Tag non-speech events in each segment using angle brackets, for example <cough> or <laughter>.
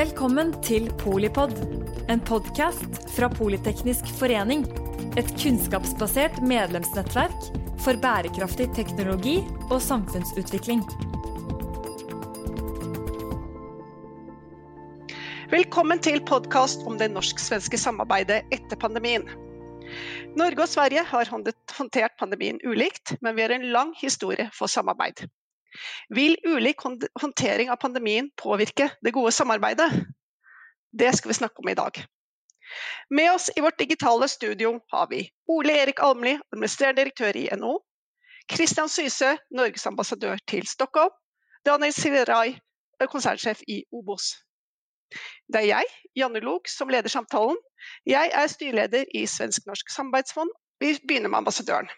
Velkommen til Polipod, en podkast fra Politeknisk forening. Et kunnskapsbasert medlemsnettverk for bærekraftig teknologi og samfunnsutvikling. Velkommen til podkast om det norsk-svenske samarbeidet etter pandemien. Norge og Sverige har håndtert pandemien ulikt, men vi har en lang historie for samarbeid. Vil ulik håndtering av pandemien påvirke det gode samarbeidet? Det skal vi snakke om i dag. Med oss i vårt digitale studio har vi Ole Erik Almli, administrerende direktør i NHO. Kristian Syse, Norges ambassadør til Stockholm. Daniel Siverai, konsernsjef i Obos. Det er jeg, Janne Lok, som leder samtalen. Jeg er styreleder i Svensk-norsk samarbeidsfond. Vi begynner med ambassadøren.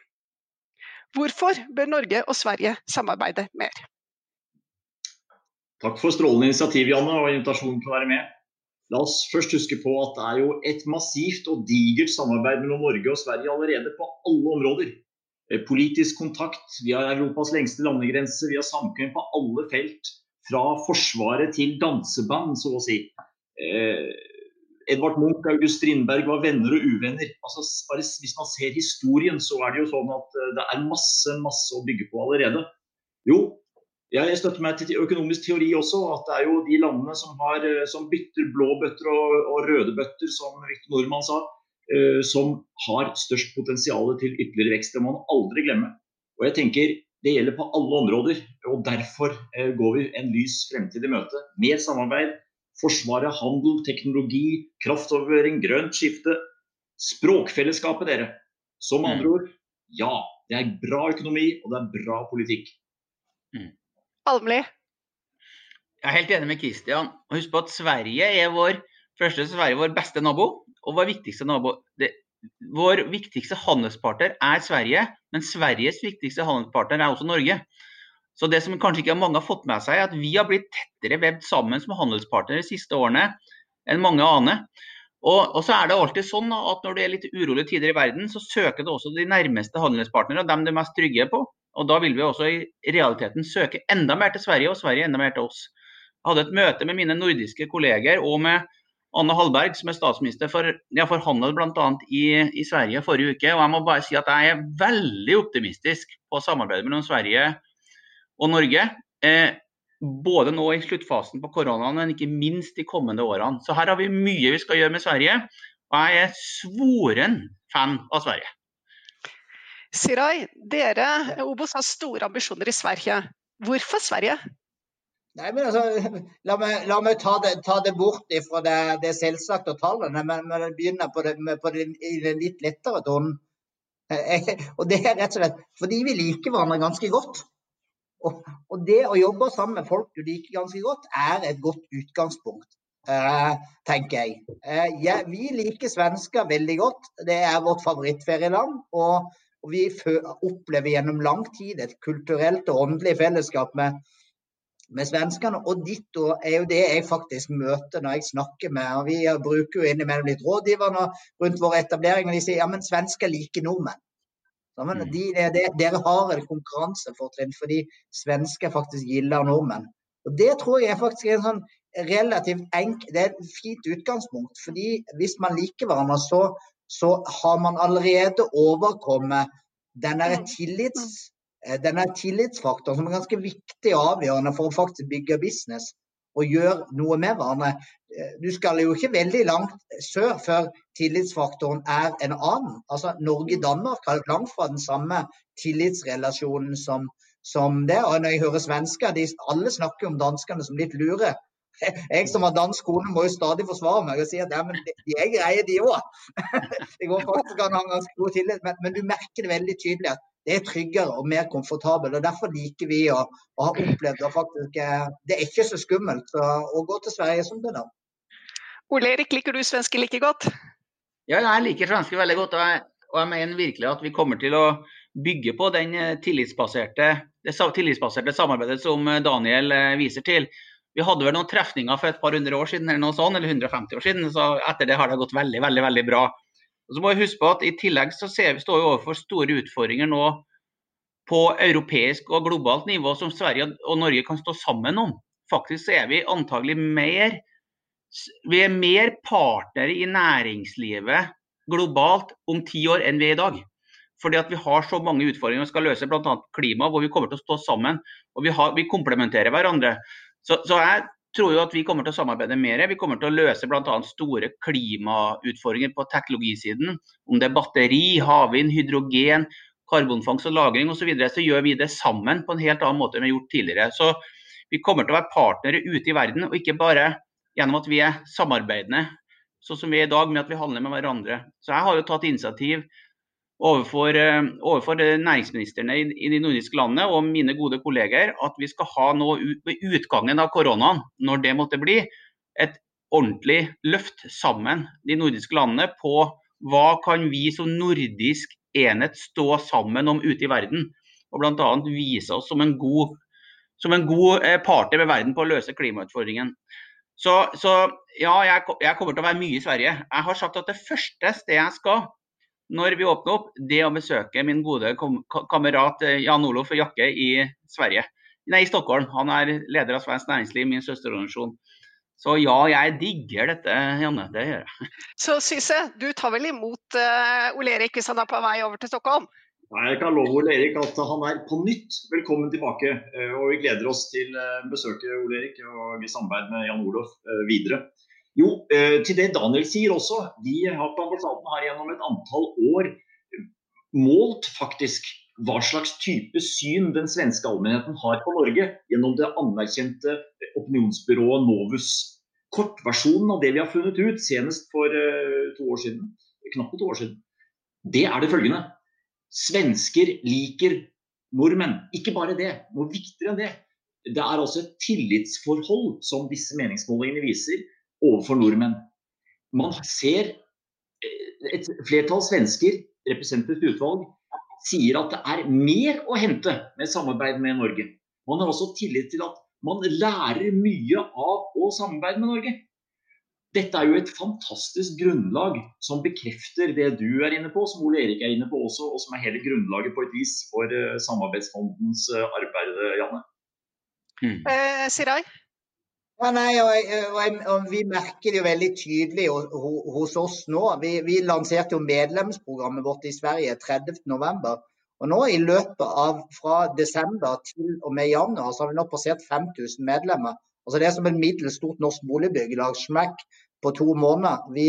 Hvorfor bør Norge og Sverige samarbeide mer? Takk for strålende initiativ, Janne, og invitasjonen til å være med. La oss først huske på at det er jo et massivt og digert samarbeid mellom Norge og Sverige allerede på alle områder. Eh, politisk kontakt, vi har Europas lengste landegrense, vi har samkvem på alle felt. Fra Forsvaret til danseband, så å si. Edvard Munch og August Strindberg var venner og uvenner. Altså, bare hvis man ser historien, så er det jo sånn at eh, det er masse, masse å bygge på allerede. Jo, jeg støtter meg til økonomisk teori også, at det er jo de landene som, har, eh, som bytter blå bøtter og, og, røde bøtter, som Victor Nordmann sa, uh, som har størst potensial til ytterligere vekst. Det må man aldri glemme. Og jeg tenker det gjelder på alle områder, og derfor uh, går vi en lys fremtid i møte. Mer samarbeid, Forsvaret, handel, teknologi, kraftoverføring, grønt skifte. Språkfellesskapet, dere. Som andre mm. ord, ja. Det er bra økonomi, og det er bra politikk. Mm. Almli? Jeg er helt enig med Kristian. Husk på at Sverige er vår første Sverige vår beste nabo og vår viktigste nabo. Det, vår viktigste handelspartner er Sverige, men Sveriges viktigste handelspartner er også Norge. Så det som kanskje ikke mange har fått med seg, er at vi har blitt tettere vevd sammen som handelspartnere de siste årene enn mange aner. Og, og, så er det alltid sånn at når det er litt urolige tider i verden, så søker det også de nærmeste handelspartnerne, dem du er mest trygge på. Og da vil vi også i realiteten søke enda mer til Sverige, og Sverige enda mer til oss. Jeg hadde et møte med mine nordiske kolleger og med Anne Hallberg, som er statsminister for, ja, for handel bl.a. I, i Sverige forrige uke. Og jeg må bare si at jeg er veldig optimistisk på samarbeidet mellom Sverige og Norge. Eh, både nå i sluttfasen på koronaen, men ikke minst de kommende årene. Så her har vi mye vi skal gjøre med Sverige. Og jeg er svoren fan av Sverige. Siraj, dere Obos har store ambisjoner i Sverige. Hvorfor Sverige? Nei, men altså, La meg, la meg ta, det, ta, det, bort fra det, det selvsagte tallene, men, men begynne på det, på det, i den litt lettere tonen. Eh, og det er rett og slett fordi vi liker hverandre ganske godt. Og, og, det å jobbe sammen med folk du liker ganske godt, er et godt utgangspunkt. Uh, tenker jeg. Uh, ja, vi liker svensker veldig godt. Det er vårt favorittferieland. Og, og vi opplever gjennom lang tid et kulturelt og åndelig fellesskap med, med svenskene. Og ditto er jo det jeg faktisk møter når jeg snakker med og Vi bruker jo innimellom litt rådgiverne rundt våre etableringer. De sier ja, men svensker liker nordmenn. Mm. de, de, dere har et konkurransefortrinn fordi svensker faktisk gilder nordmenn. Og Det tror jeg faktisk er en sånn relativt enk, det er et fint utgangspunkt. fordi Hvis man liker hverandre, så, så har man allerede overkommet denne, mm. tillits, eh, denne tillitsfaktoren som er ganske viktig og avgjørende for å faktisk bygge business og gjøre noe med hverandre. Du skal jo ikke veldig langt sør før tillitsfaktoren er en annen. Altså Norge-Danmark har langt fra den samme tillitsrelasjonen som, som det. Og når jeg hører svensker, de, alle snakker om danskene som litt lure. <laughs> Jeg som har dansk kone må jo stadig forsvare meg og si at ja, men de er greie, de òg. <laughs> Det går faktisk an å ha ganske god tillit, men, men, du merker det veldig tydelig at det er tryggere og mer komfortabelt. og Derfor liker vi å, å ha opplevd at faktisk eh, det er ikke så skummelt å, å gå til Sverige som det da. Ole Erik, liker du svenske like godt? Ja, jeg liker svenske veldig godt. Og jeg, og jeg, mener virkelig at vi kommer til å bygge på den eh, tillitsbaserte, det tillitsbaserte samarbeidet som eh, Daniel viser til. Vi hadde vel noen trefninger for et par hundre år siden, eller noe sånt, eller 150 år siden. så Etter det har det gått veldig, veldig, veldig bra. Og så må vi huske på at I tillegg så vi, står vi overfor store utfordringer nå på europeisk og globalt nivå som Sverige og Norge kan stå sammen om. Faktisk er vi antagelig mer vi er mer partnere i næringslivet globalt om ti år enn vi er i dag. Fordi at vi har så mange utfordringer vi skal løse, bl.a. klima, hvor vi kommer til å stå sammen. og Vi, vi komplementerer hverandre. Så, så, jeg tror jo at vi kommer til å samarbeide mer. Vi kommer til å løse bl.a. store klimautfordringer på teknologisiden. Om det er batteri, havvind, hydrogen, karbonfangst og -lagring osv. Så, videre, så gjør vi det sammen på en helt annen måte enn vi har gjort tidligere. Så vi kommer til å være partnere ute i verden, og ikke bare gjennom at vi er samarbeidende, sånn som vi er i dag, med at vi handler med hverandre. Så jeg har jo tatt initiativ overfor, eh, overfor næringsministrene i, de nordiske landene og mine gode kolleger at vi skal ha nå ved utgangen av koronaen, når det måtte bli, et ordentlig løft sammen de nordiske landene på hva kan vi som nordisk enhet stå sammen om ute i verden. Og bl.a. vise oss som en god, som en god eh, partner med verden på å løse klimautfordringen. Så, så ja, jeg, jeg, kommer til å være mye i Sverige. Jeg har sagt at det første stedet jeg skal når vi åpner opp, det å besøke min gode kamerat eh, Jan Olof Jakke i Sverige. Nei, i Stockholm. Han er leder av Svensk Næringsliv, min søsterorganisasjon. Så ja, jeg digger dette, Janne. Det gjør jeg. <laughs> Så Syse, du tar vel imot uh, Ole Erik hvis han er på vei over til Stockholm? Nei, Jeg kan love Ole Erik at han er på nytt velkommen tilbake. Uh, og vi gleder oss til uh, besøket Ole Erik og i samarbeid med Jan Olof videre. Jo, til det Daniel sier også. Vi har på ambassaden her gjennom et antall år målt faktisk hva slags type syn den svenske allmennheten har på Norge gjennom det anerkjente opinionsbyrået Novus. Kortversjonen av det vi har funnet ut, senest for uh, to år siden, knapt to år siden, det er det følgende. Svensker liker nordmenn. Ikke bare det, noe viktigere enn det. Det er altså et tillitsforhold som disse meningsmålingene viser overfor nordmenn. Man ser eh, et flertall svensker, representativt utvalg, sier at det er mer å hente med samarbeid med Norge. Man har også tillit til at man lærer mye av å samarbeide med Norge. Dette er jo et fantastisk grunnlag som bekrefter det du er inne på, som Ole Erik er inne på også, og som er hele grunnlaget på et vis for uh, Samarbeidsfondens uh, arbeid, Janne. Mm. Eh? Ja, nei, og, og, og, Vi merker det jo veldig tydelig hos oss nå. Vi, vi lanserte jo medlemsprogrammet vårt i Sverige 30.11. Og nå i løpet av fra desember til og med januar, så har vi nå passert 5000 medlemmer. Altså Det er som et middels stort norsk boligbyggelag smekk på to måneder. Vi,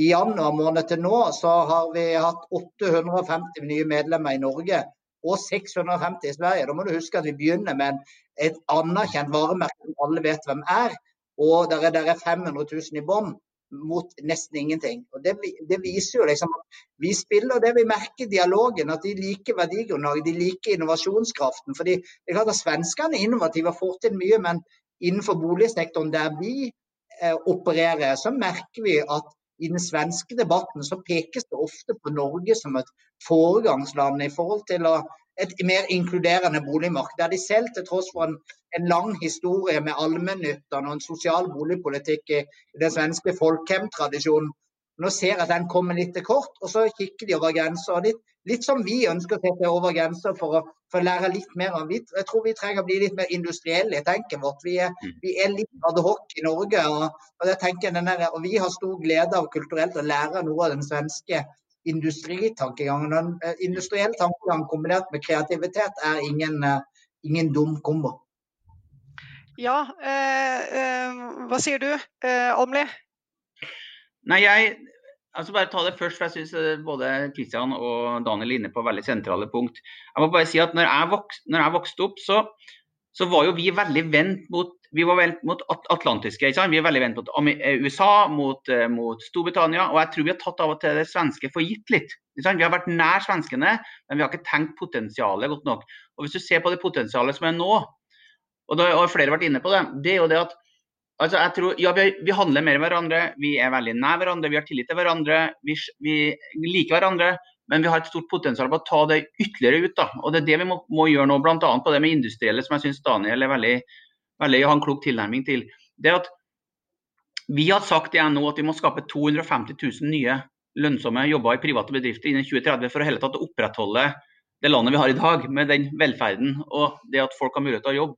I januar måned til nå så har vi hatt 850 nye medlemmer i Norge og 650 i Sverige. Da må du huske at vi begynner med et anerkjent varemerke som alle vet hvem er. Og der er, der er 500 000 i bånn mot nesten ingenting. Og det, det, viser jo liksom at vi spiller det vi merker i dialogen, at de liker verdigrunnlaget, de liker innovasjonskraften. fordi det er klart at Svenskene er innovative og får til mye, men innenfor boligsektoren der vi eh, opererer, så merker vi at i den svenske debatten så pekes det ofte på Norge som et foregangsland i forhold til et mer inkluderende boligmarked. Der de selv, til tross for en, en lang historie med allmennyttene og en sosial boligpolitikk i, den svenske folkhjem-tradisjonen, nå ser jeg at den kommer litt til kort, og så kikker de over grenser. Litt, litt som vi ønsker å sette over grenser for for å lære litt mer av. Jeg tror vi trenger å bli litt mer industrielle i tenken vårt. Vi er, mm. vi er litt adhoc i Norge. Og, og, der, og, vi har stor glede av kulturelt å lære noe av den svenske industritankegangen. Den eh, industriell tankegang kombinert med kreativitet er ingen, eh, ingen dum kombo. Ja, eh, eh, hva sier du, eh, Almli? Nei, jeg altså bare ta det først, for jeg syns både Kristian og Daniel er inne på veldig sentrale punkt. Jeg må bare si at når jeg, vokste, når jeg vokste opp, så, så var jo vi veldig vendt mot vi var vendt mot atlantiske. Ikke sant? Vi er veldig vendt mot eh, USA, mot, eh, mot, Storbritannia. Og jeg tror vi har tatt av og til det svenske for gitt litt. Vi har vært nær svenskene, men vi har ikke tenkt potensialet godt nok. Og Hvis du ser på det potensialet som er nå, og da har flere vært inne på det, det er jo det at altså jeg tror, ja, vi, vi handler mer med hverandre, vi er veldig nær hverandre, vi har tillit til hverandre, vi, vi liker hverandre. Men vi har et stort potensial på å ta det ytterligere ut. da, og Det er det vi må, må gjøre nå, bl.a. på det med industrielle, som jeg syns Daniel er veldig veldig ha en klok tilnærming til. Det at Vi har sagt igjen nå at vi må skape 250 000 nye lønnsomme jobber i private bedrifter innen 2030 for å hele tatt opprettholde det landet vi har i dag, med den velferden og det at folk har mulighet til å jobbe.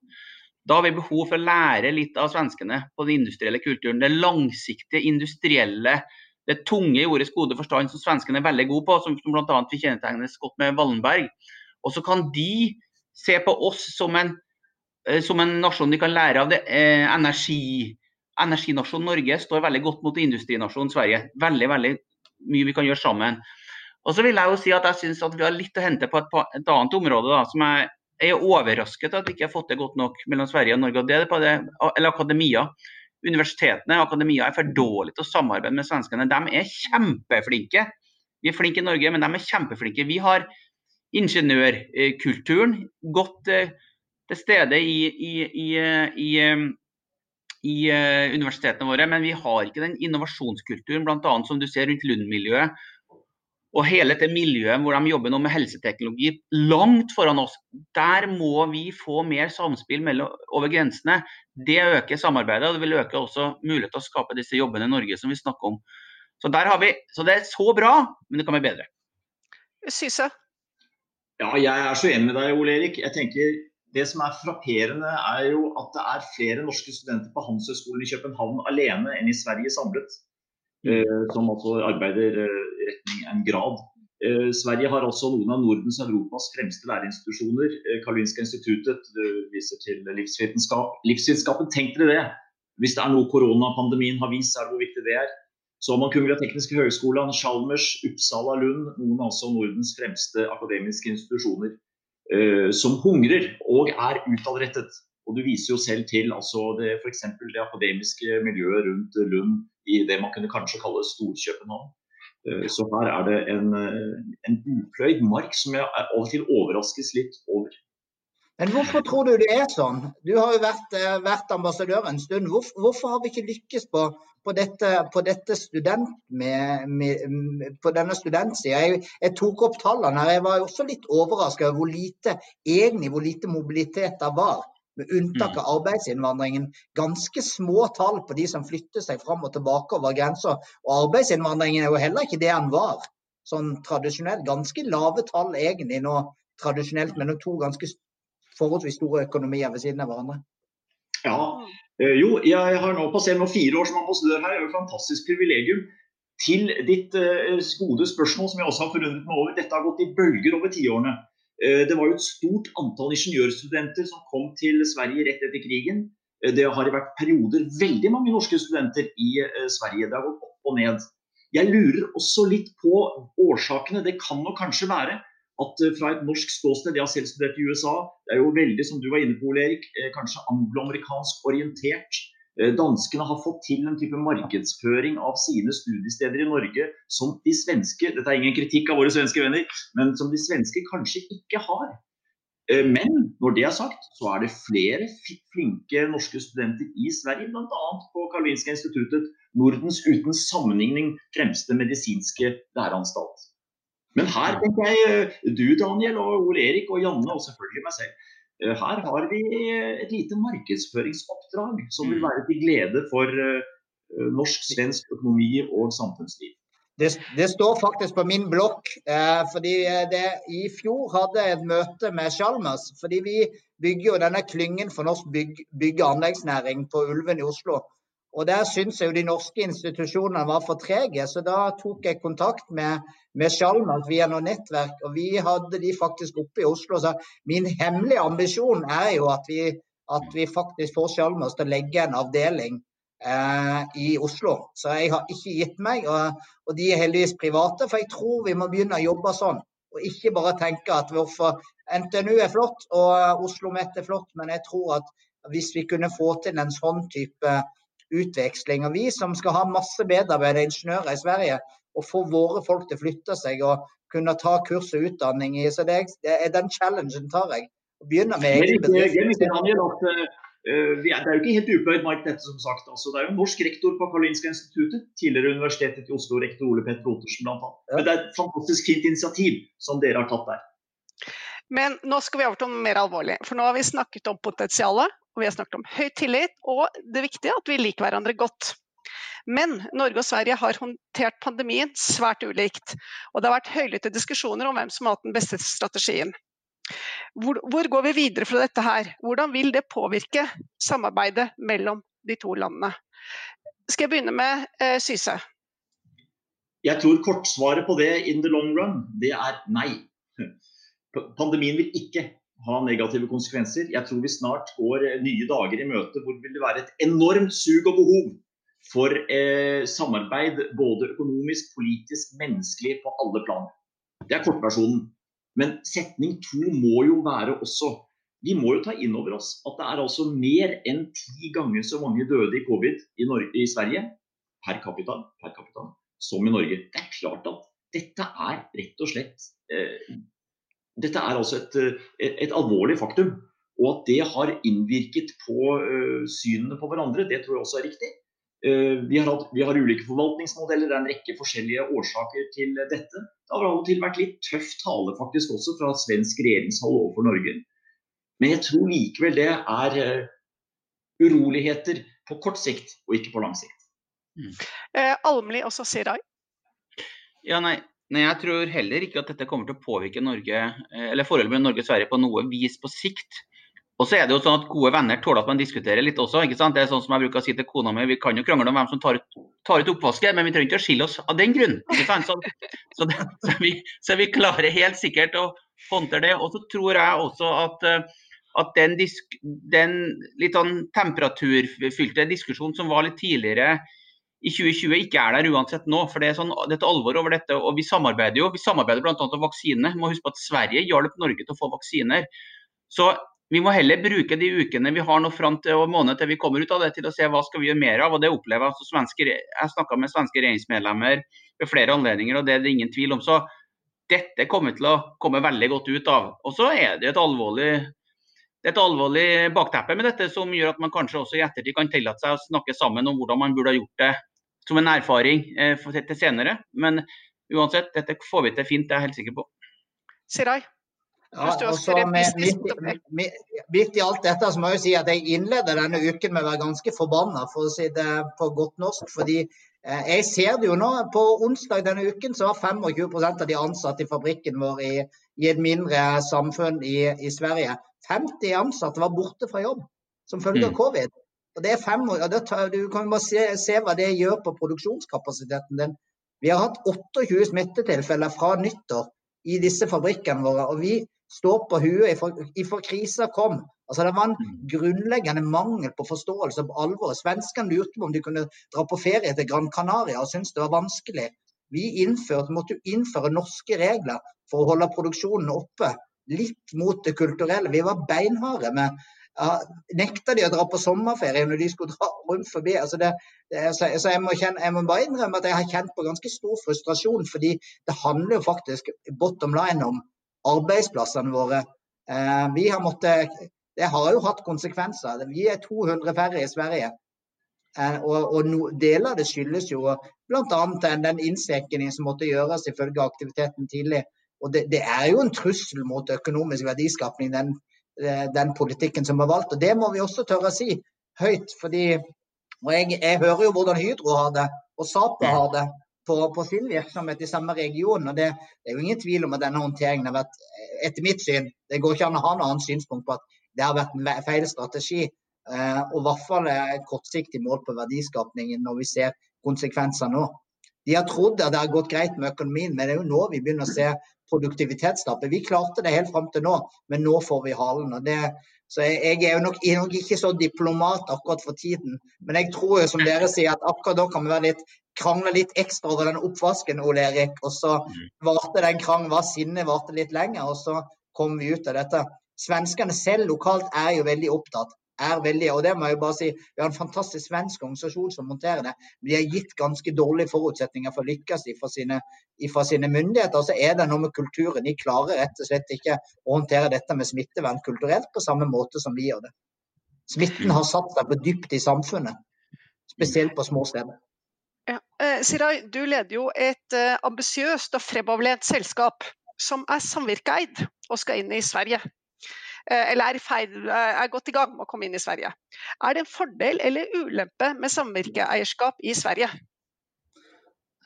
Da har vi behov for å lære litt av svenskene på den industrielle kulturen. Det langsiktige, industrielle, det tunge i ordets gode forstand som svenskene er veldig gode på, som, som bl.a. vi kjennetegnes godt med Wallenberg. Og så kan de se på oss som en, eh, som en nasjon de kan lære av. det. Eh, energi, energinasjonen Norge står veldig godt mot industrinasjonen Sverige. Veldig, veldig mye vi kan gjøre sammen. Og så vil jeg jo si at jeg syns vi har litt å hente på et, et annet område da, som jeg, jeg er overrasket at vi ikke har fått det godt nok mellom Sverige og Norge. og det er på det, eller akademia. Universitetene og akademia er for dårlige til å samarbeide med svenskene. De er kjempeflinke. Vi er flinke i Norge, men de er kjempeflinke. Vi har ingeniørkulturen godt eh, til stede i, i, i, i i uh, universitetene våre, men vi har ikke den innovasjonskulturen bl.a. som du ser rundt Lund-miljøet. Og hele det miljøet hvor de jobber nå med helseteknologi langt foran oss. Der må vi få mer samspill mellom, over grensene. Det øker samarbeidet, og det vil øke også mulighet til å skape disse jobbene i Norge som vi snakker om. Så, der har vi, så det er så bra, men det kan bli bedre. Syse? Ja, jeg er så enig med deg, Ole Erik. Jeg tenker det som er frapperende, er jo at det er flere norske studenter på Handelshøyskolen i København alene enn i Sverige samlet, eh, som altså arbeider eh, retning en grad. Eh, Sverige har også noen av Nordens og Europas fremste læreinstitusjoner. Eh, Karolinska instituttet viser til livsvitenskap. Livsvitenskapen, tenk dere det! Hvis det er noe koronapandemien har vist, er det hvor viktig det er. Så har man Kungliga Tekniske Høgskolen, Chalmers, Uppsala, Lund, noen av Nordens fremste akademiske institusjoner. Eh, som hungrer og er utadrettet. Og Du viser jo selv til altså f.eks. det akademiske miljøet rundt Lund i det man kunne kanskje kalle Stor-København. Eh, så her er det en, eh, en upløyd mark som jeg av og til overraskes litt over. Men hvorfor tror du det er sånn? Du har jo vært, vært ambassadør en stund. Hvorfor, hvorfor, har vi ikke lykkes på, på dette, på dette med, med, på denne studentsida. Jeg, jeg, tok opp tallene her. Jeg var også litt overraska over hvor lite egentlig hvor lite mobilitet det var. Med unntak av mm. arbeidsinnvandringen. Ganske små tall på de som flytter seg fram og tilbake over grensa. Og arbeidsinnvandringen er jo heller ikke det den var sånn tradisjonelt. Ganske lave tall egentlig nå tradisjonelt mellom to ganske forholdsvis store økonomier ved siden av hverandre. Ja, Eh, jo, jeg har nå passert nå fire år som ambassadør her. Det er jo et fantastisk privilegium. Til ditt uh, gode spørsmål, som jeg også har forundret meg over. Dette har gått i bølger over tiårene. Uh, det var jo et stort antall ingeniørstudenter som kom til Sverige rett etter krigen. Uh, det har vært perioder veldig mange norske studenter i Sverige. Det har gått opp og ned. Jeg lurer også litt på årsakene. Det kan nok kanskje være at eh, fra et norsk ståsted, jeg har selv studert i USA, det er jo veldig, som du var inne på, Ole Erik, eh, kanskje angloamerikansk orientert. Eh, danskene har fått til en type markedsføring av sine studiesteder i Norge som de svenske dette er ingen kritikk av våre svenske venner, men som de svenske kanskje ikke har. Men når det er sagt, så er det flere flinke norske studenter i Sverige, bl.a. på Karolinska instituttet, Nordens uten sammenligning fremste medisinske læreanstalt. Men her tenker jeg eh, du Daniel og Ole Erik og Janne og selvfølgelig meg selv. Eh, her har vi et lite markedsføringsoppdrag som vil mm. være til glede for eh, norsk, svensk økonomi og samfunnsliv. Det, det, står faktisk på min blokk. Eh, fordi det, I fjor hadde jeg et møte med Chalmers. fordi Vi bygger jo denne klyngen for norsk bygg, bygge- og anleggsnæring på Ulven i Oslo. Og Der syns jeg jo de norske institusjonene var for trege, så da tok jeg kontakt med, med Sjalmalt via noe nettverk. og Vi hadde de faktisk oppe i Oslo. Så min hemmelige ambisjon er jo at vi, at vi faktisk får Sjalmalt til å legge en avdeling eh, i Oslo. Så jeg har ikke gitt meg, og, og, de er heldigvis private. For jeg tror vi må begynne å jobbe sånn. Og ikke bare tenke at hvorfor NTNU er flott og Oslo Met er flott, men jeg tror at hvis vi kunne få til en sånn type utveksling. Og vi som skal ha masse medarbeidere ingeniører i Sverige, og få våre folk til å flytte seg og kunne ta kurs og utdanning i. Så det er, den challengen tar jeg. Og begynner med egen bedrift. Uh, det er jo ikke helt upløyd mark, dette som sagt. Altså, det er jo norsk rektor på Karolinska instituttet. Tidligere Universitetet i Oslo, rektor Ole Petter Ottersen bl.a. Ja. Men det er et fantastisk fint initiativ som dere har tatt der. Men nå skal vi over til noe mer alvorlig. For nå har vi snakket om potensialet, og vi har snakket om høy tillit, og det viktige er at vi liker hverandre godt. Men Norge og Sverige har håndtert pandemien svært ulikt. Og det har vært høylytte diskusjoner om hvem som har hatt den beste strategien. Hvor, hvor, går vi videre fra dette her? Hvordan vil det påvirke samarbeidet mellom de to landene? Skal jeg begynne med eh, Syse? Jeg tror kortsvaret på det in the long run, det er nei. Pandemien vil ikke ha negative konsekvenser. Jeg tror vi snart går eh, nye dager i møte hvor det vil være et enormt sug og behov for eh, samarbeid både økonomisk, politisk, menneskelig på alle plan. Det er kortversjonen. Men setning to må jo være også Vi må jo ta inn over oss at det er altså mer enn ti ganger så mange døde i covid i, Norge, i Sverige per capita, per capita, som i Norge. Det er klart at dette er rett og slett eh, dette er altså et, et, et, alvorlig faktum. Og at det har innvirket på uh, synene på hverandre, det tror jeg også er riktig. Uh, vi, har hatt, vi, har ulike forvaltningsmodeller, det er en rekke forskjellige årsaker til dette. Det har av og til vært litt tøff tale faktisk også fra svensk regjeringshold overfor Norge. Men jeg tror likevel det er uroligheter på kort sikt, og ikke på lang sikt. Mm. Almli også Sirai? Ja, nei, Nei, Jeg tror heller ikke at dette kommer til å påvirke Norge, eh, eller forholdet mellom Norge og Sverige på noe vis på sikt. Og så er det jo sånn at Gode venner tåler at man diskuterer litt også. ikke sant? Det er sånn som jeg bruker å si til kona mi, Vi kan jo krangle om hvem som tar ut, tar ut oppvasken, men vi trenger ikke å skille oss av den grunn. ikke sant? Så, så, så, vi, så, vi, klarer helt sikkert å håndtere det. Og så tror jeg også at, eh, at den, disk, den litt sånn temperaturfylte diskusjonen som var litt tidligere i 2020 ikke er der uansett nå. for Det er sånn, det er alvor over dette. og Vi samarbeider jo. Vi samarbeider bl.a. om vaksine. Må huske på at Sverige hjalp Norge til å få vaksiner. Så vi må heller bruke de ukene vi har nå fram til og måned til vi kommer ut av det, til å se hva skal vi gjøre mer av. og det opplever Jeg altså svenske, jeg snakka med svenske regjeringsmedlemmer ved flere anledninger, og det er det ingen tvil om. så Dette kommer til å komme veldig godt ut av. Og så er det et alvorlig det er et alvorlig bakteppe med dette som gjør at man kanskje også i ettertid kan tillate seg å snakke sammen om hvordan man burde ha gjort det som en erfaring eh, til senere. Men uansett, dette får vi til fint, det er jeg helt sikker på. Sirai? Ja, altså, midt, midt, i alt dette så må jeg si at jeg innleder denne uken med å være ganske forbanna, for å si det på godt norsk. fordi eh, jeg ser det jo nå. På onsdag denne uken så var 25% av de ansatte i fabrikken vår i, i et mindre samfunn i, i, Sverige. 50 ansatte var borte fra jobb som følge av mm. covid. Og det er fem år, ja, tar, Du kan bare se, se, hva det gjør på produksjonskapasiteten din. Vi har hatt 28 smittetilfeller fra nyttår i disse fabrikkene våre. og vi står på huet ifra krisa kom. Altså Det var en grunnleggende mangel på forståelse av alvoret. Svenskene lurte på om de kunne dra på ferie til Gran Canaria og syntes det var vanskelig. Vi innførte, måtte innføre norske regler for å holde produksjonen oppe. Litt mot det kulturelle. Vi var beinharde med nekta de å dra på sommerferie når de skulle dra rundt forbi. Altså det, det, så, så jeg, må kjenne, jeg, må bare innrømme at jeg har kjent på ganske stor frustrasjon, fordi det handler jo faktisk bottom line om arbeidsplassene våre. Eh, vi har måttet, Det har jo hatt konsekvenser. Vi er 200 færre i Sverige. Eh, og, og no, Deler av det skyldes jo bl.a. den innskrenkningen som måtte gjøres ifølge aktiviteten tidlig. Og det, det, er jo en trussel mot økonomisk verdiskapning, den den politikken som er valgt. Og Det må vi også tørre å si høyt. fordi og jeg, jeg hører jo hvordan Hydro har det, og Sapa har det på, på sin virksomhet i samme region. og det, det, er jo ingen tvil om at denne håndteringen har vært, etter mitt syn Det går ikke an å ha noe annet synspunkt på at det har vært en feil strategi. Eh, og i hvert fall et kortsiktig mål på verdiskapningen når vi ser konsekvenser nå. De har trodd at det har gått greit med økonomien, men det er jo nå vi begynner å se produktivitetstappet. Vi klarte det helt fram til nå, men nå får vi halen. og det så jeg, jeg er nok, er nok, ikke så diplomat akkurat for tiden. Men jeg tror jo som dere sier at akkurat da kan vi litt, krangle litt ekstra over den oppvasken, Ole Erik. Og så varte den krangelen, var sinnet varte litt lenger, og så kom vi ut av dette. Svenskene selv lokalt er jo veldig opptatt er veldig og det må jeg bare si, Vi har en fantastisk svensk organisasjon som monterer det. De har gitt ganske dårlige forutsetninger for å lykkes fra sine, sine myndigheter. Så er det noe med kulturen. De klarer rett og slett ikke å håndtere dette med smittevern kulturelt på samme måte som vi gjør det. Smitten har satt seg på dypt i samfunnet, spesielt på små steder. Ja. Eh, Sirai, du leder jo et uh, ambisiøst og fremoverlent selskap som er samvirkeeid og skal inn i Sverige. Eh, eller er, feil, eh, er, godt i gang med å komme inn i Sverige. Er det en fordel eller ulempe med samvirkeeierskap i Sverige?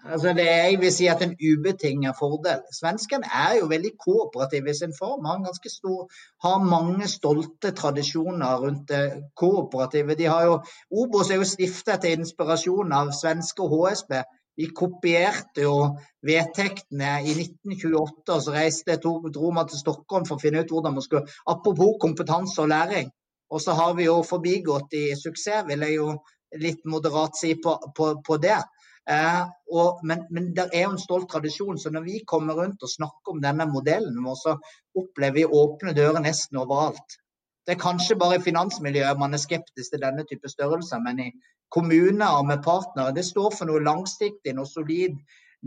Altså det jeg vil si at en ubetinget fordel. Svenskene er jo veldig kooperative i sin form. Har, stor, har mange stolte tradisjoner rundt det kooperative. De har jo, Obos er jo stiftet til inspirasjon av svenske HSB. Vi kopierte jo vedtektene i 1928, og så reiste, tog, dro man til Stockholm for å finne ut hvordan man skulle Apropos kompetanse og læring. Og så har vi jo forbigått i suksess, vil jeg jo litt moderat si på, på, på det. Eh, og, men, men det er jo en stolt tradisjon. Så når vi kommer rundt og snakker om denne modellen så opplever vi åpne dører nesten overalt. Det er kanskje bare i finansmiljøet man er skeptisk til denne type størrelser, men i kommuner med partnere, det står for noe langsiktig, noe solid.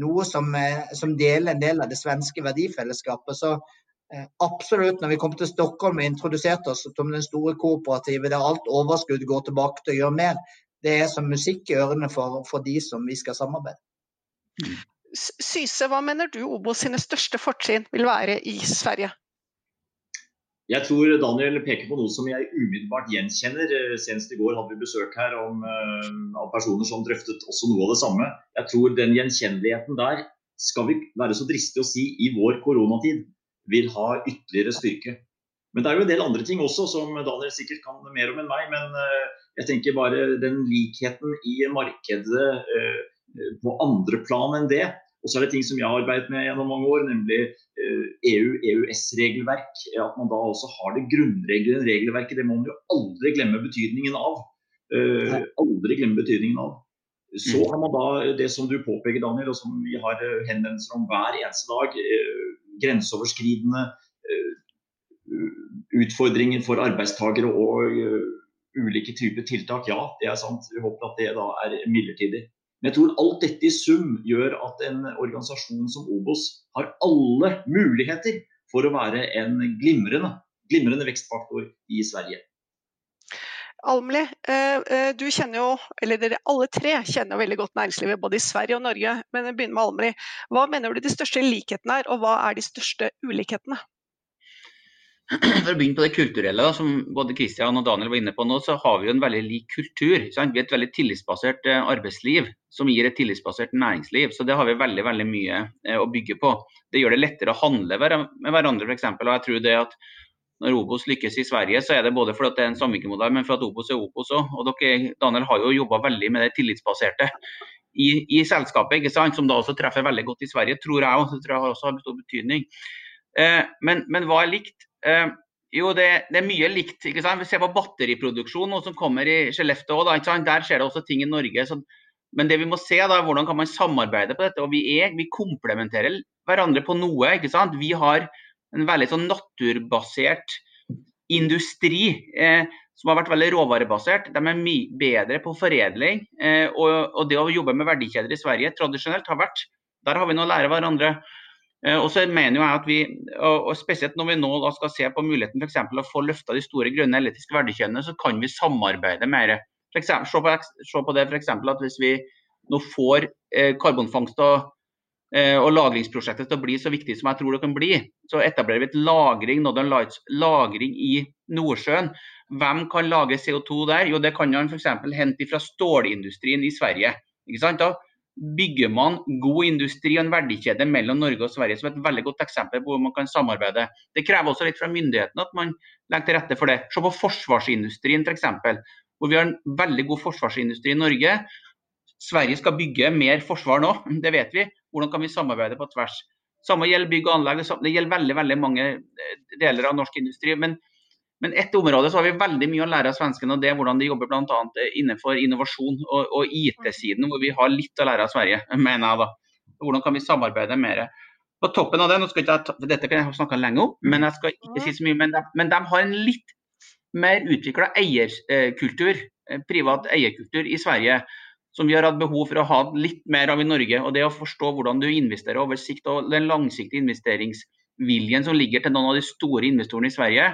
Noe som, eh, som deler en del av det svenske verdifellesskapet. Så eh, absolutt, når vi kom til Stockholm og introduserte oss som den store kooperative der alt overskudd går tilbake til å gjøre mer, det er som musikk i ørene for, for de som vi skal samarbeide. Syse, hva mener du Obos sine største fortrinn vil være i Sverige? Jeg tror Daniel peker på noe som jeg umiddelbart gjenkjenner. Senest i går hadde vi besøk her om, uh, av personer som drøftet også noe av det samme. Jeg tror den gjenkjenneligheten der skal vi være så dristige å si i vår koronatid vil ha ytterligere styrke. Men det er jo en del andre ting også som Daniel sikkert kan mer om enn meg. Men uh, jeg tenker bare den likheten i markedet eh, på andre plan enn det. Og så er det ting som jeg har arbeidet med gjennom mange år, nemlig EU-EØS-regelverk. Eh, e At man da også har det grunnreglene regelverket. Det må man jo aldri glemme betydningen av. Uh, aldri glemme betydningen av. Så mm. har man da det som du påpeker, Daniel, og som vi har henvendelser om hver eneste dag. Grenseoverskridende utfordringer for arbeidstakere og ulike typer tiltak, ja, det er sant. Vi håper at det da er midlertidig. Men jeg tror alt dette i sum gjør at en organisasjon som Obos har alle muligheter for å være en glimrende, glimrende vekstfaktor i Sverige. Almli, eh, eh, du kjenner jo, eller dere alle tre kjenner jo veldig godt næringslivet både i Sverige og Norge. Men jeg begynner med Almli. Hva mener du de største likhetene er, og hva er de største ulikhetene? For å begynne på det kulturelle, da, som både Kristian og Daniel var inne på nå, så har vi jo en veldig lik kultur. Sant? Vi har et veldig tillitsbasert eh, arbeidsliv som gir et tillitsbasert næringsliv. Så det har vi veldig veldig mye eh, å bygge på. Det gjør det lettere å handle med hverandre f.eks. Og jeg tror det at når Obos lykkes i Sverige, så er det både fordi det er en samvirkemodell, men for at Obos er Obos òg. Og dere, Daniel har jo jobba veldig med det tillitsbaserte i, i selskapet, ikke sant? som da også treffer veldig godt i Sverige, tror jeg òg. Det tror jeg også har stor betydning. Eh, men, men hva er likt? Eh, jo, det, det, er mye likt. ikke sant? Vi ser på batteriproduksjon, noe som kommer i Skellefteå òg. Der skjer det også ting i Norge. Så, men det vi må se da, er hvordan kan man samarbeide på dette. og Vi, er, vi komplementerer hverandre på noe. ikke sant? Vi har en veldig sånn naturbasert industri eh, som har vært veldig råvarebasert. De er mye bedre på foredling. Eh, og, og, det å jobbe med verdikjeder i Sverige tradisjonelt har vært Der har vi noe å lære hverandre. Eh, og så mener jeg at vi, og Spesielt når vi nå skal se på muligheten for eksempel, å få løfta de store grønne elektriske verdikjedene, så kan vi samarbeide mer. Eksempel, se, på, se på det eksempel, at Hvis vi nå får eh, karbonfangst og, eh, og lagringsprosjektet til å bli så viktig som jeg tror det kan bli, så etablerer vi et lagring, Northern Lights, lagring i Nordsjøen. Hvem kan lage CO2 der? Jo, Det kan man f.eks. hente fra stålindustrien i Sverige. ikke sant da? Bygger man god industri og en verdikjede mellom Norge og Sverige som et veldig godt eksempel på hvor man kan samarbeide. Det krever også litt fra myndighetene at man legger til rette for det. Se på forsvarsindustrien f.eks. Hvor vi har en veldig god forsvarsindustri i Norge. Sverige skal bygge mer forsvar nå, <laughs> det vet vi. Hvordan kan vi samarbeide på tvers? Samme gjelder bygg og anlegg. Det gjelder veldig, veldig mange eh, deler av norsk industri. men men ett område så har vi veldig mye å lære av svenskene, og det er hvordan de jobber bl.a. innenfor innovasjon og, og IT-siden, hvor vi har litt å lære av Sverige, <laughs> mener jeg da. Hvordan kan vi samarbeide mer? På toppen av det, nå skal jeg, Dette kan jeg snakke lenge om, men jeg skal ikke si så mye. Men de, men de har en litt mer utvikla eierkultur, eh, privat eierkultur i Sverige, som vi har hatt behov for å ha litt mer av i Norge. og Det å forstå hvordan du investerer over sikt og den langsiktige investeringsviljen som ligger til noen av de store investorene i Sverige,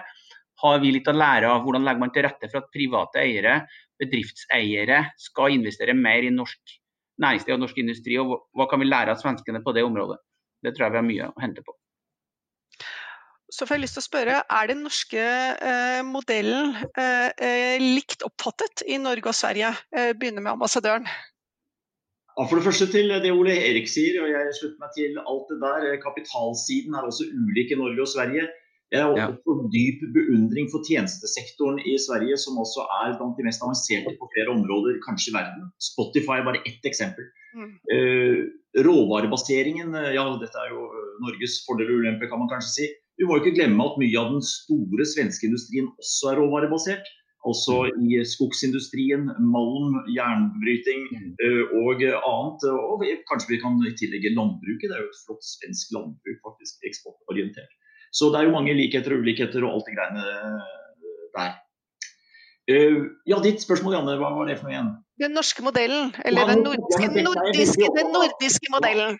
har vi litt å lære av hvordan legger man til rette for at private eiere, bedriftseiere, skal investere mer i norsk næringsliv og norsk industri, og hva kan vi lære av svenskene på det området. Det tror jeg vi har mye å hente på. Så får jeg lyst til å spørre, Er den norske eh, modellen eh, eh likt oppfattet i Norge og Sverige? Eh, begynner med ambassadøren. For det første til det Ole Erik sier, og jeg slutter meg til alt det der. Kapitalsiden er også ulik i Norge og Sverige. Jeg har også ja. dyp beundring for tjenestesektoren i Sverige, som også er blant de mest avanserte på flere områder, kanskje i verden. Spotify er bare ett eksempel. Mm. Uh, råvarebaseringen, ja dette er jo Norges fordel og ulempe, kan man kanskje si. Vi må ikke glemme at mye av den store svenske industrien også er råvarebasert. Altså i skogsindustrien, malm, jernbryting mm. eh, og annet. Og kanskje vi kan tillegge landbruket. Det er jo et flott svensk landbruk, faktisk. Eksportorientert. Så det er jo mange likheter og ulikheter og alt det greiene eh, der. Eh, ja, ditt spørsmål, Janne. Hva var det for noe igjen? Den norske modellen. Eller den nordiske, nordiske, den nordiske modellen.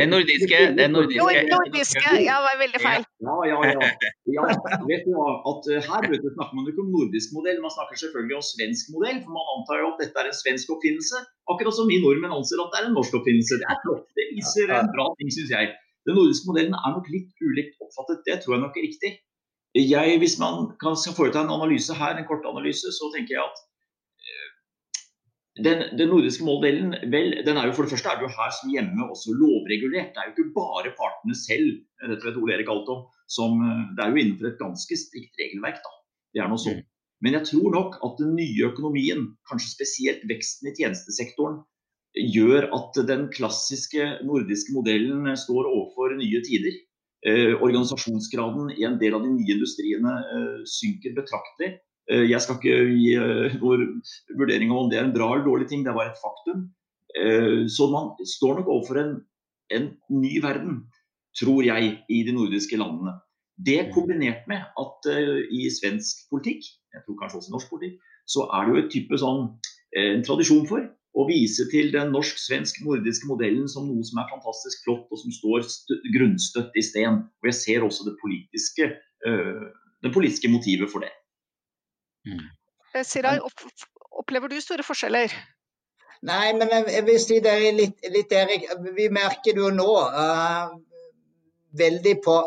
Den nordiske. den nordiske. nordiske. Ja, var veldig feil. Ja, ja, ja. ja vet du at eh, Her vet du, snakker man ikke om nordisk modell, man snakker selvfølgelig om svensk modell. For man antar jo at dette er en svensk oppfinnelse. Akkurat som vi nordmenn anser at det er en norsk oppfinnelse. Det er flott. Det viser en bra ting, syns jeg. Den nordiske modellen er nok litt ulikt oppfattet. Det tror jeg nok er riktig. Jeg, hvis man kan foreta en analyse her, en kort analyse, så tenker jeg at den, den, nordiske modellen vel, den er jo for det første er det jo her som hjemme også lovregulert. Det er jo ikke bare partene selv dette vet Ole Erik alt om, som, det er jo innenfor et ganske strikt regelverk. da. Det er noe sånn. Men jeg tror nok at den nye økonomien, kanskje spesielt veksten i tjenestesektoren, gjør at den klassiske nordiske modellen står overfor nye tider. Eh, organisasjonsgraden i en del av de nye industriene eh, synker betraktelig. Eh, jeg skal ikke gi eh, noen vurdering om det er en bra eller dårlig ting, det er bare et faktum. Eh, så man står nok overfor en, en ny verden, tror jeg, i de nordiske landene. Det kombinert med at i svensk politikk, jeg tror kanskje også i norsk politikk, så er det jo et type sånn, en tradisjon for å vise til den norsk-svensk-nordiske modellen som noe som er fantastisk flott, og som står grunnstøtt i sten. Og jeg ser også det politiske, det politiske motivet for det. Mm. Eh, Sirai, opplever du store forskjeller? Nei, men jeg vil si det er litt, litt Erik. Vi merker det jo nå uh, veldig på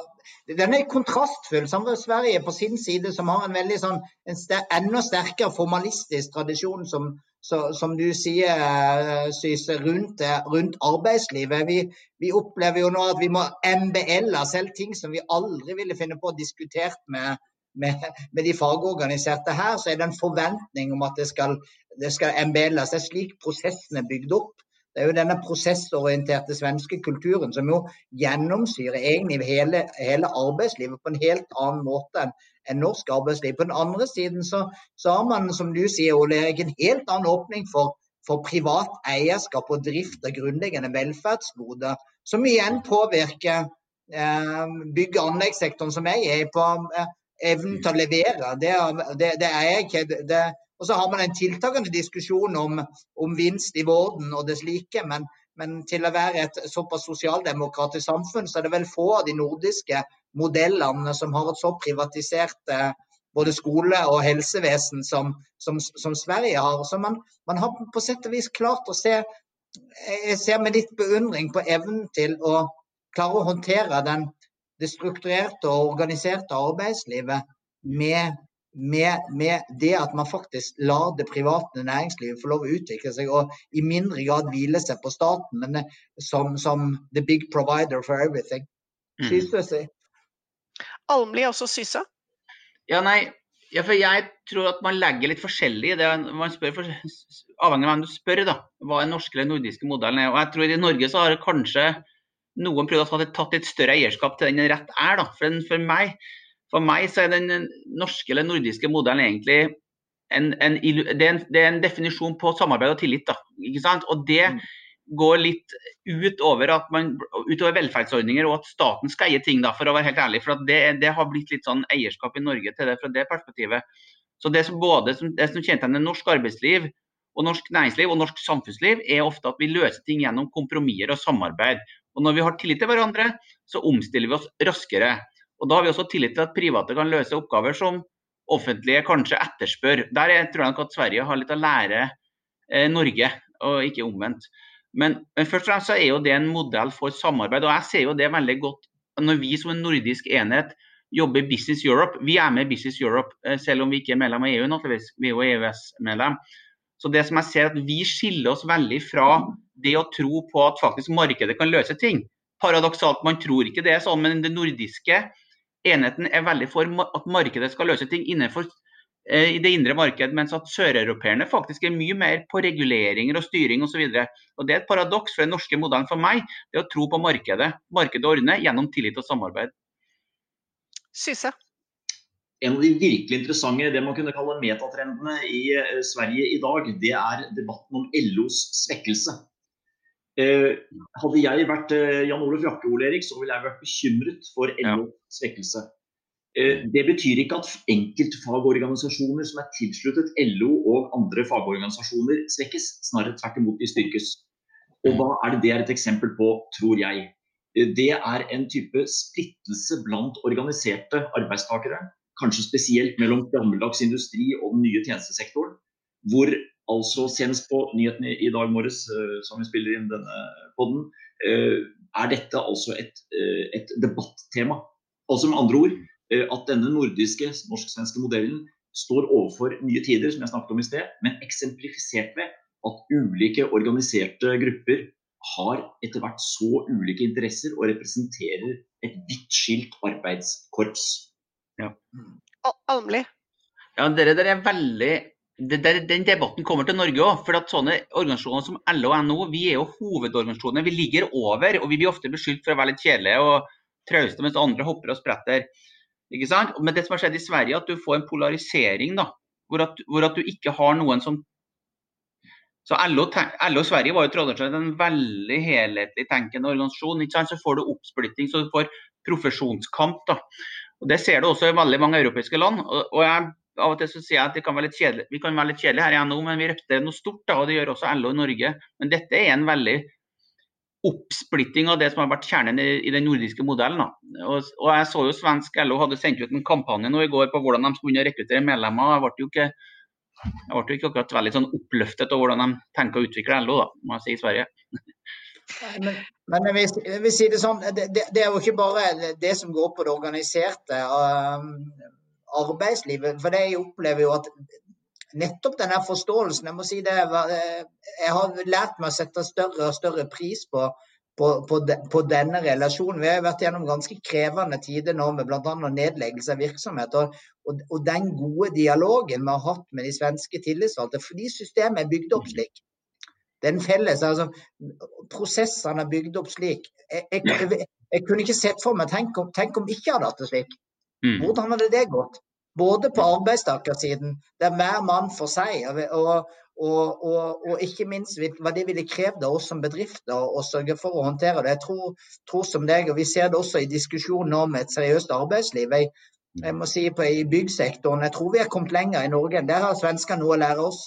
Den er kontrastfull. Sammen med Sverige på sin side, som har en veldig sånn, en ster, enda sterkere formalistisk tradisjon, som, så, som du sier, uh, Syse, rundt, rundt, arbeidslivet. Vi, vi, opplever jo nå at vi må MBL-e selv ting som vi aldri ville finne på å diskutere med med, med, de fagorganiserte her, så er det en forventning om at det skal, det skal MBLs. Det er slik prosessen er bygd opp. Det er jo denne prosessorienterte svenske kulturen som jo gjennomsyrer egentlig hele, hele arbeidslivet på en helt annen måte enn en norsk arbeidsliv. På den andre siden så, så, har man, som du sier, Ole Erik, en helt annen åpning for, for privat eierskap og drift av grunnleggende velferdsgoder, som igjen påvirker eh, bygg- og anleggssektoren som jeg er på. Eh, evnen til å levere. Det, det, det er jeg ikke. Og så har man en tiltakende diskusjon om, om vinst i vården og det slike. Men, men, til å være et såpass sosialdemokratisk samfunn, så er det vel få av de nordiske modellene som har et så privatisert eh, både skole og helsevesen som, som, som Sverige har. Så man, man, har på sett og vis klart å se Jeg ser med litt beundring på evnen til å klare å håndtere den det strukturerte og organiserte arbeidslivet med, med, med, det at man faktisk lar det private næringslivet få lov å utvikle seg, og i mindre grad hvile seg på staten, men eh, som, som the big provider for everything. Mm. Syse si. Almli også sysa? Ja, nei, ja, for jeg tror at man legger litt forskjellig i det man spør, for, avhengig av hvem du spør, da, hva den norske eller nordiske modellen er. Og jeg tror I Norge så har det kanskje noen prøvd å ta tatt et større eierskap til den enn rett er. Da. For, for, meg, for meg så er den norske eller nordiske modellen egentlig en, en, det, er en, det, er en, definisjon på samarbeid og tillit. Da, ikke sant? Og det mm. går litt utover, at man, utover velferdsordninger og at staten skal eie ting, da, for å være helt ærlig. For det, det, har blitt litt sånn eierskap i Norge til det fra det perspektivet. Så Det som både det som kjennetegner norsk arbeidsliv og norsk næringsliv og norsk samfunnsliv, er ofte at vi løser ting gjennom kompromisser og samarbeid. Og Når vi har tillit til hverandre, så omstiller vi oss raskere. Og Da har vi også tillit til at private kan løse oppgaver som offentlige kanskje etterspør. Der tror jeg nok at Sverige har litt å lære eh, Norge, og ikke omvendt. Men, men, først og fremst så er jo det en modell for samarbeid. og Jeg ser jo det veldig godt når vi som en nordisk enhet jobber Business Europe. Vi er med i Business Europe, eh, selv om vi ikke er medlem av EU. naturligvis. Vi er jo EØS-medlem. Så det som jeg ser at Vi skiller oss veldig fra det å tro på at faktisk markedet kan løse ting. Paradoksalt, man tror ikke det er sånn, men det nordiske enheten er veldig for at markedet skal løse ting innenfor eh, i det indre marked, mens at søreuropeerne faktisk er mye mer på reguleringer og styring osv. Det er et paradoks for den norske modellen for meg, det å tro på markedet. Markedet ordner gjennom tillit og samarbeid. Syse. En av de virkelig interessante det man kunne kalle metatrendene i eh, Sverige i dag, det er debatten om LOs svekkelse. Eh, hadde jeg vært eh, Jan Olof Jakke Ole Erik, så ville jeg vært bekymret for LOs svekkelse. Eh, det betyr ikke at enkeltfagorganisasjoner som er tilsluttet LO og andre fagorganisasjoner svekkes, snarere tvert imot de styrkes. Og hva er det det er et eksempel på, tror jeg? Det er en type splittelse blant organiserte arbeidstakere. Kanskje spesielt mellom gammeldags industri og den nye tjenestesektoren. Hvor Altså senest på nyhetene i dag morges, eh, som vi spiller inn denne podden, eh, er dette altså et, eh, et debattema. Altså med andre ord at denne nordiske, norsk-svenske modellen står overfor nye tider, som jeg snakket om i sted, men eksemplifisert med at ulike organiserte grupper har etter hvert så ulike interesser og representerer et vidt skilt arbeidskorps. Ja. Almli? Ja, dere, dere er veldig den debatten kommer til Norge òg. For at sånne organisasjoner som LO og NHO vi er jo hovedorganisasjoner. Vi ligger over, og vi blir ofte beskyldt for å være litt kjedelige og trauste, mens andre hopper og spretter. Ikke sant? Men det som har skjedd i Sverige, at du får en polarisering. da, Hvor at, hvor at du ikke har noen som så LO, LO Sverige var jo tradisjonelt en veldig helhetlig tenkende organisasjon. ikke sant? Så får du oppsplitting, så du får profesjonskamp. da. Og Det ser du også i veldig mange europeiske land. og, og jeg av og til så sier jeg at det kan være litt kjedelig, vi kan være litt kjedelige her i NHO, men vi representerer noe stort. da, og Det gjør også LO i Norge. Men dette er en veldig oppsplitting av det som har vært kjernen i, i den nordiske modellen. Da. Og, og, Jeg så jo svensk LO hadde sendt ut en kampanje nå i går på hvordan de skulle rekruttere medlemmer. Jeg ble jo ikke, jeg ble jo ikke akkurat veldig sånn oppløftet av hvordan de tenker å utvikle LO, da, må jeg si, i Sverige. Men, men hvis, hvis jeg, vil, si det sånn, det, det, det, er jo ikke bare det som går på det organiserte. Um, arbeidslivet. For det jeg opplever jo at nettopp denne forståelsen Jeg må si det, jeg har lært meg å sette større og større pris på, på, på, de, på denne relasjonen. Vi har vært gjennom ganske krevende tider nå med bl.a. nedleggelse av virksomhet. Og, og, og, den gode dialogen vi har hatt med de svenske tillitsvalgte, fordi systemet er bygd opp slik. Det er felles, altså Prosessene er bygd opp slik. Jeg, jeg, jeg kunne ikke sett for meg Tenk om, tenk om ikke hadde hatt det slik. Mm. Hvordan hadde det gått? Både på arbeidstakersiden, der hver mann for seg, og, og, og, og ikke minst hva det ville krevd av oss som bedrifter å sørge for å håndtere det. Jeg tror, tror, som deg, og Vi ser det også i diskusjonen om et seriøst arbeidsliv. Jeg, jeg må si på, I byggsektoren jeg tror vi har kommet lenger i Norge. Der har svenskene noe å lære oss.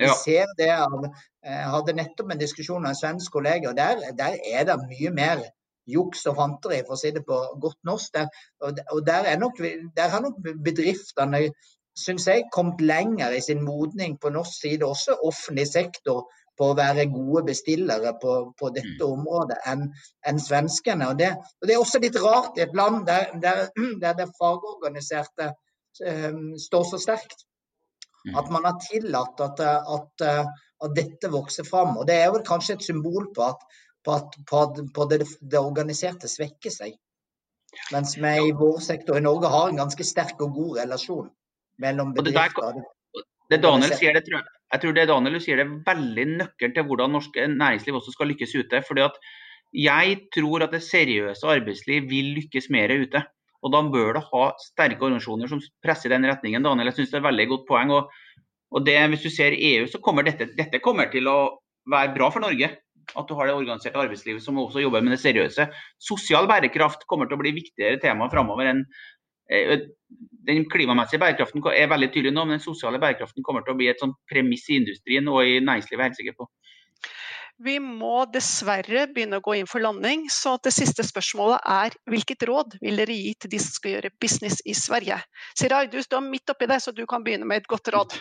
Vi ser det av, Jeg eh, hadde nettopp en diskusjon med en svensk kollega. og der, der er det mye mer juks og fanteri, for å si det på godt norsk. Der, og der, nok, der har nok bedriftene synes jeg, kommet lenger i sin modning på norsk side, også offentlig sektor, på å være gode bestillere på, på dette mm. området enn en svenskene. Og det, og det, er også litt rart i et land der, der, der det fagorganiserte um, står så sterkt. Mm. At man har tillatt at, at, at, dette vokser fram. Og det er vel kanskje et symbol på at på at, på på det, det, organiserte svekker seg. Mens vi i vår sektor i Norge har en ganske sterk og god relasjon mellom bedrifter. Det, det Daniel sier, det tror jeg, jeg tror det Daniel sier det er veldig nøkkelen til hvordan norsk næringsliv også skal lykkes ute. fordi at jeg tror at det seriøse arbeidsliv vil lykkes mer ute. Og da bør det ha sterke organisasjoner som presser i den retningen. Daniel, jeg synes det er et veldig godt poeng. Og, og det, hvis du ser EU, så kommer dette, dette kommer til å være bra for Norge. At du har det organiserte arbeidslivet som også jobber med det seriøse. Sosial bærekraft kommer til å bli viktigere tema framover enn eh, den klimamessige bærekraften er veldig tydelig nå, men den sosiale bærekraften kommer til å bli et sånt premiss i industrien og i næringslivet, jeg er helt sikker på. Vi må dessverre begynne å gå inn for landing, så det siste spørsmålet er hvilket råd vil dere gi til de som skal gjøre business i Sverige? Siraj, du står midt oppi det, så du kan begynne med et godt råd.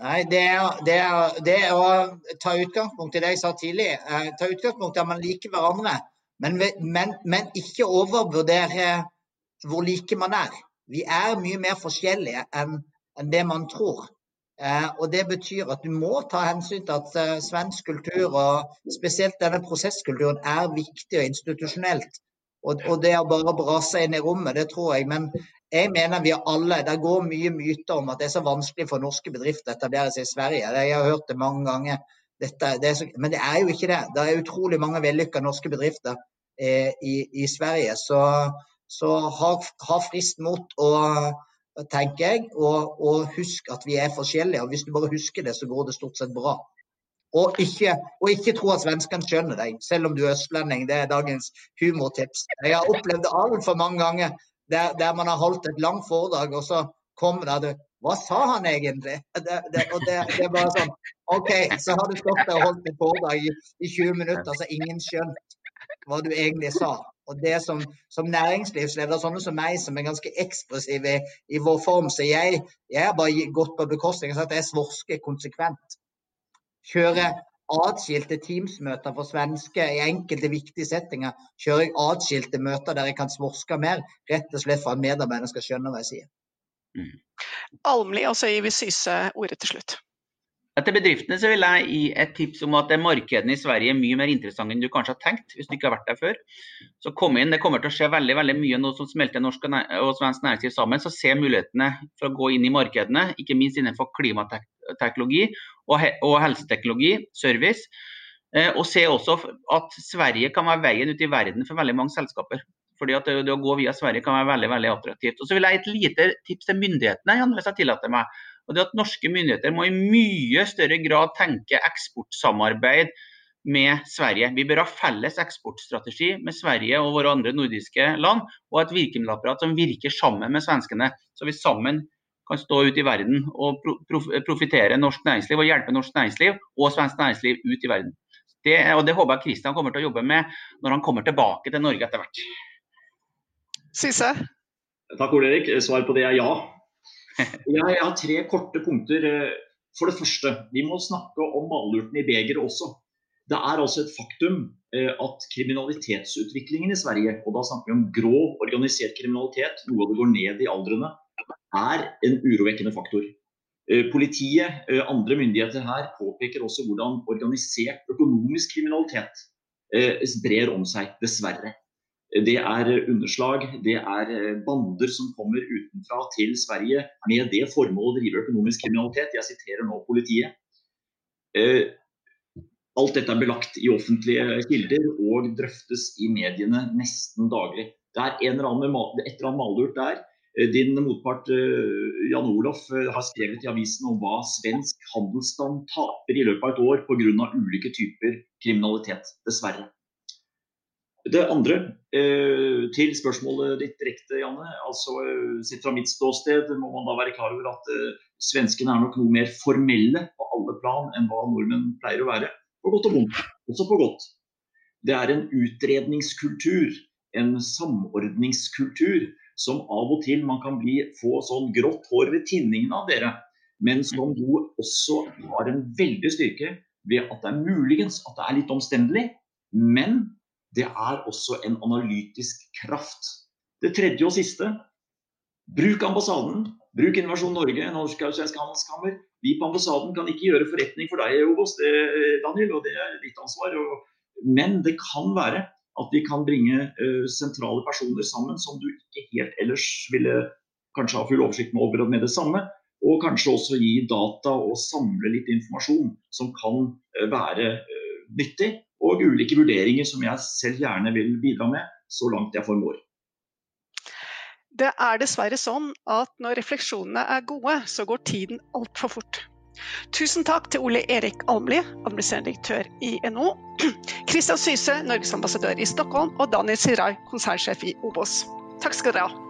Nei, det er, det, er, det er, å ta utgangspunkt i det jeg sa tidlig. Eh, ta utgangspunkt i at man liker hverandre. Men, men, men, ikke overvurdere hvor like man er. Vi er mye mer forskjellige enn, enn det man tror. Eh, og Det betyr at du må ta hensyn til at eh, svensk kultur, og spesielt denne prosesskulturen, er viktig og institusjonelt. Og, og det å bare brase inn i rommet, det tror jeg. Men jeg mener vi alle Det går mye myter om at det er så vanskelig for norske bedrifter å etablere seg i Sverige. Jeg har hørt det mange ganger. Dette, det så, men det er jo ikke det. Det er utrolig mange vellykka norske bedrifter eh, i, i, Sverige. Så, så ha, ha frist mot å tenker jeg. Og, og, husk at vi er forskjellige. og Hvis du bare husker det, så går det stort sett bra. Og ikke, og ikke tro at svenskene skjønner deg, selv om du er østlending. Det er dagens humortips. Jeg har opplevd det altfor mange ganger der, der, man har holdt et langt foredrag, og så kommer det Hva sa han egentlig? Det, det, og det, det, er bare sånn OK, så har du stått der og holdt et foredrag i, i 20 minutter, så ingen skjønt hva du egentlig sa. Og det som, som næringslivsleder, sånne som meg, som er ganske ekspressiv i, i vår form, så jeg, jeg har bare gått på bekostning av at jeg svorsker konsekvent. Kjører atskilte Teams-møter for svenske i enkelte viktige settinger. Kjører jeg atskilte møter der jeg kan svorske mer, rett og slett for at medarbeiderne skal skjønne hva jeg sier. Mm. Almli, og så gir vi Syse ordet til slutt. Til bedriftene så vil jeg gi et tips om at markedene i Sverige er mye mer interessante enn du kanskje har tenkt, hvis du ikke har vært der før. Så kom inn, Det kommer til å skje veldig veldig mye nå som smelter norsk og svensk næringsliv sammen. Så se mulighetene for å gå inn i markedene, ikke minst innenfor klimateknologi og helseteknologi, service. Eh, og se også at Sverige kan være veien ut i verden for veldig mange selskaper. Fordi at det, å gå via Sverige kan være veldig veldig attraktivt. Og så vil jeg gi et lite tips til myndighetene, Jan, hvis jeg tillater meg. Og det at Norske myndigheter må i mye større grad tenke eksportsamarbeid med Sverige. Vi bør ha felles eksportstrategi med Sverige og våre andre nordiske land, og et virkemiddelapparat som virker sammen med svenskene. Så vi sammen kan stå ute i verden og profitere norsk næringsliv og hjelpe norsk næringsliv og svensk næringsliv ut i verden. Det, og det håper jeg Kristian kommer til å jobbe med når han kommer tilbake til Norge etter hvert. Sisse? Takk, Ole Erik. Svar på det er ja. <laughs> Jeg har tre korte punkter. For det første, vi må snakke om malurten i begeret også. Det er altså et faktum eh, at kriminalitetsutviklingen i Sverige, og da snakker vi om grå organisert kriminalitet, noe det går ned i aldrene, er en urovekkende faktor. Eh, politiet, eh, andre myndigheter her påpeker også hvordan organisert økonomisk kriminalitet brer om seg, dessverre. Det er underslag, det er eh, bander som kommer utenfra til Sverige med det formål å drive økonomisk kriminalitet. Jeg siterer nå politiet. Eh, alt dette er belagt i offentlige kilder og drøftes i mediene nesten daglig. Det er et eller annet malurt der. Eh, din motpart Jan Olof har skrevet i avisen om hva svensk handelsstand taper i løpet av et år pga. ulike typer kriminalitet, dessverre. Det andre, eh, til spørsmålet ditt direkte, Janne. altså eh, Sett fra mitt ståsted må man da være klar over at eh, svenskene er nok noe mer formelle på alle plan enn hva nordmenn pleier å være. På godt og vondt, også på godt. Det er en utredningskultur, en samordningskultur, som av og til man kan bli, få sånn grått hår ved tinningen av dere. Men som jo også har en veldig styrke ved at det er muligens at det er litt omstendelig. Men det er også en analytisk kraft. Det tredje og siste bruk ambassaden. Bruk Innovasjon Norge, Norsk og Svensk Handelskammer. Vi på ambassaden kan ikke gjøre forretning for deg, Obos, Daniel, og det er ditt ansvar. Men det kan være at vi kan bringe uh, sentrale personer sammen som du ikke helt ellers ville kanskje ha full oversikt med over med det samme. Og kanskje også gi data og samle litt informasjon som kan uh, være uh, nyttig og ulike vurderinger som jeg selv gjerne vil bidra med, så langt jeg formår. Det er dessverre sånn at når refleksjonene er gode, så går tiden altfor fort. Tusen takk til Ole Erik Almli, administrerende direktør i NHO, Kristian <clears throat> Syse, Norges ambassadør i Stockholm, og Daniel Sirai, konsernsjef i Obos. Takk skal dere ha.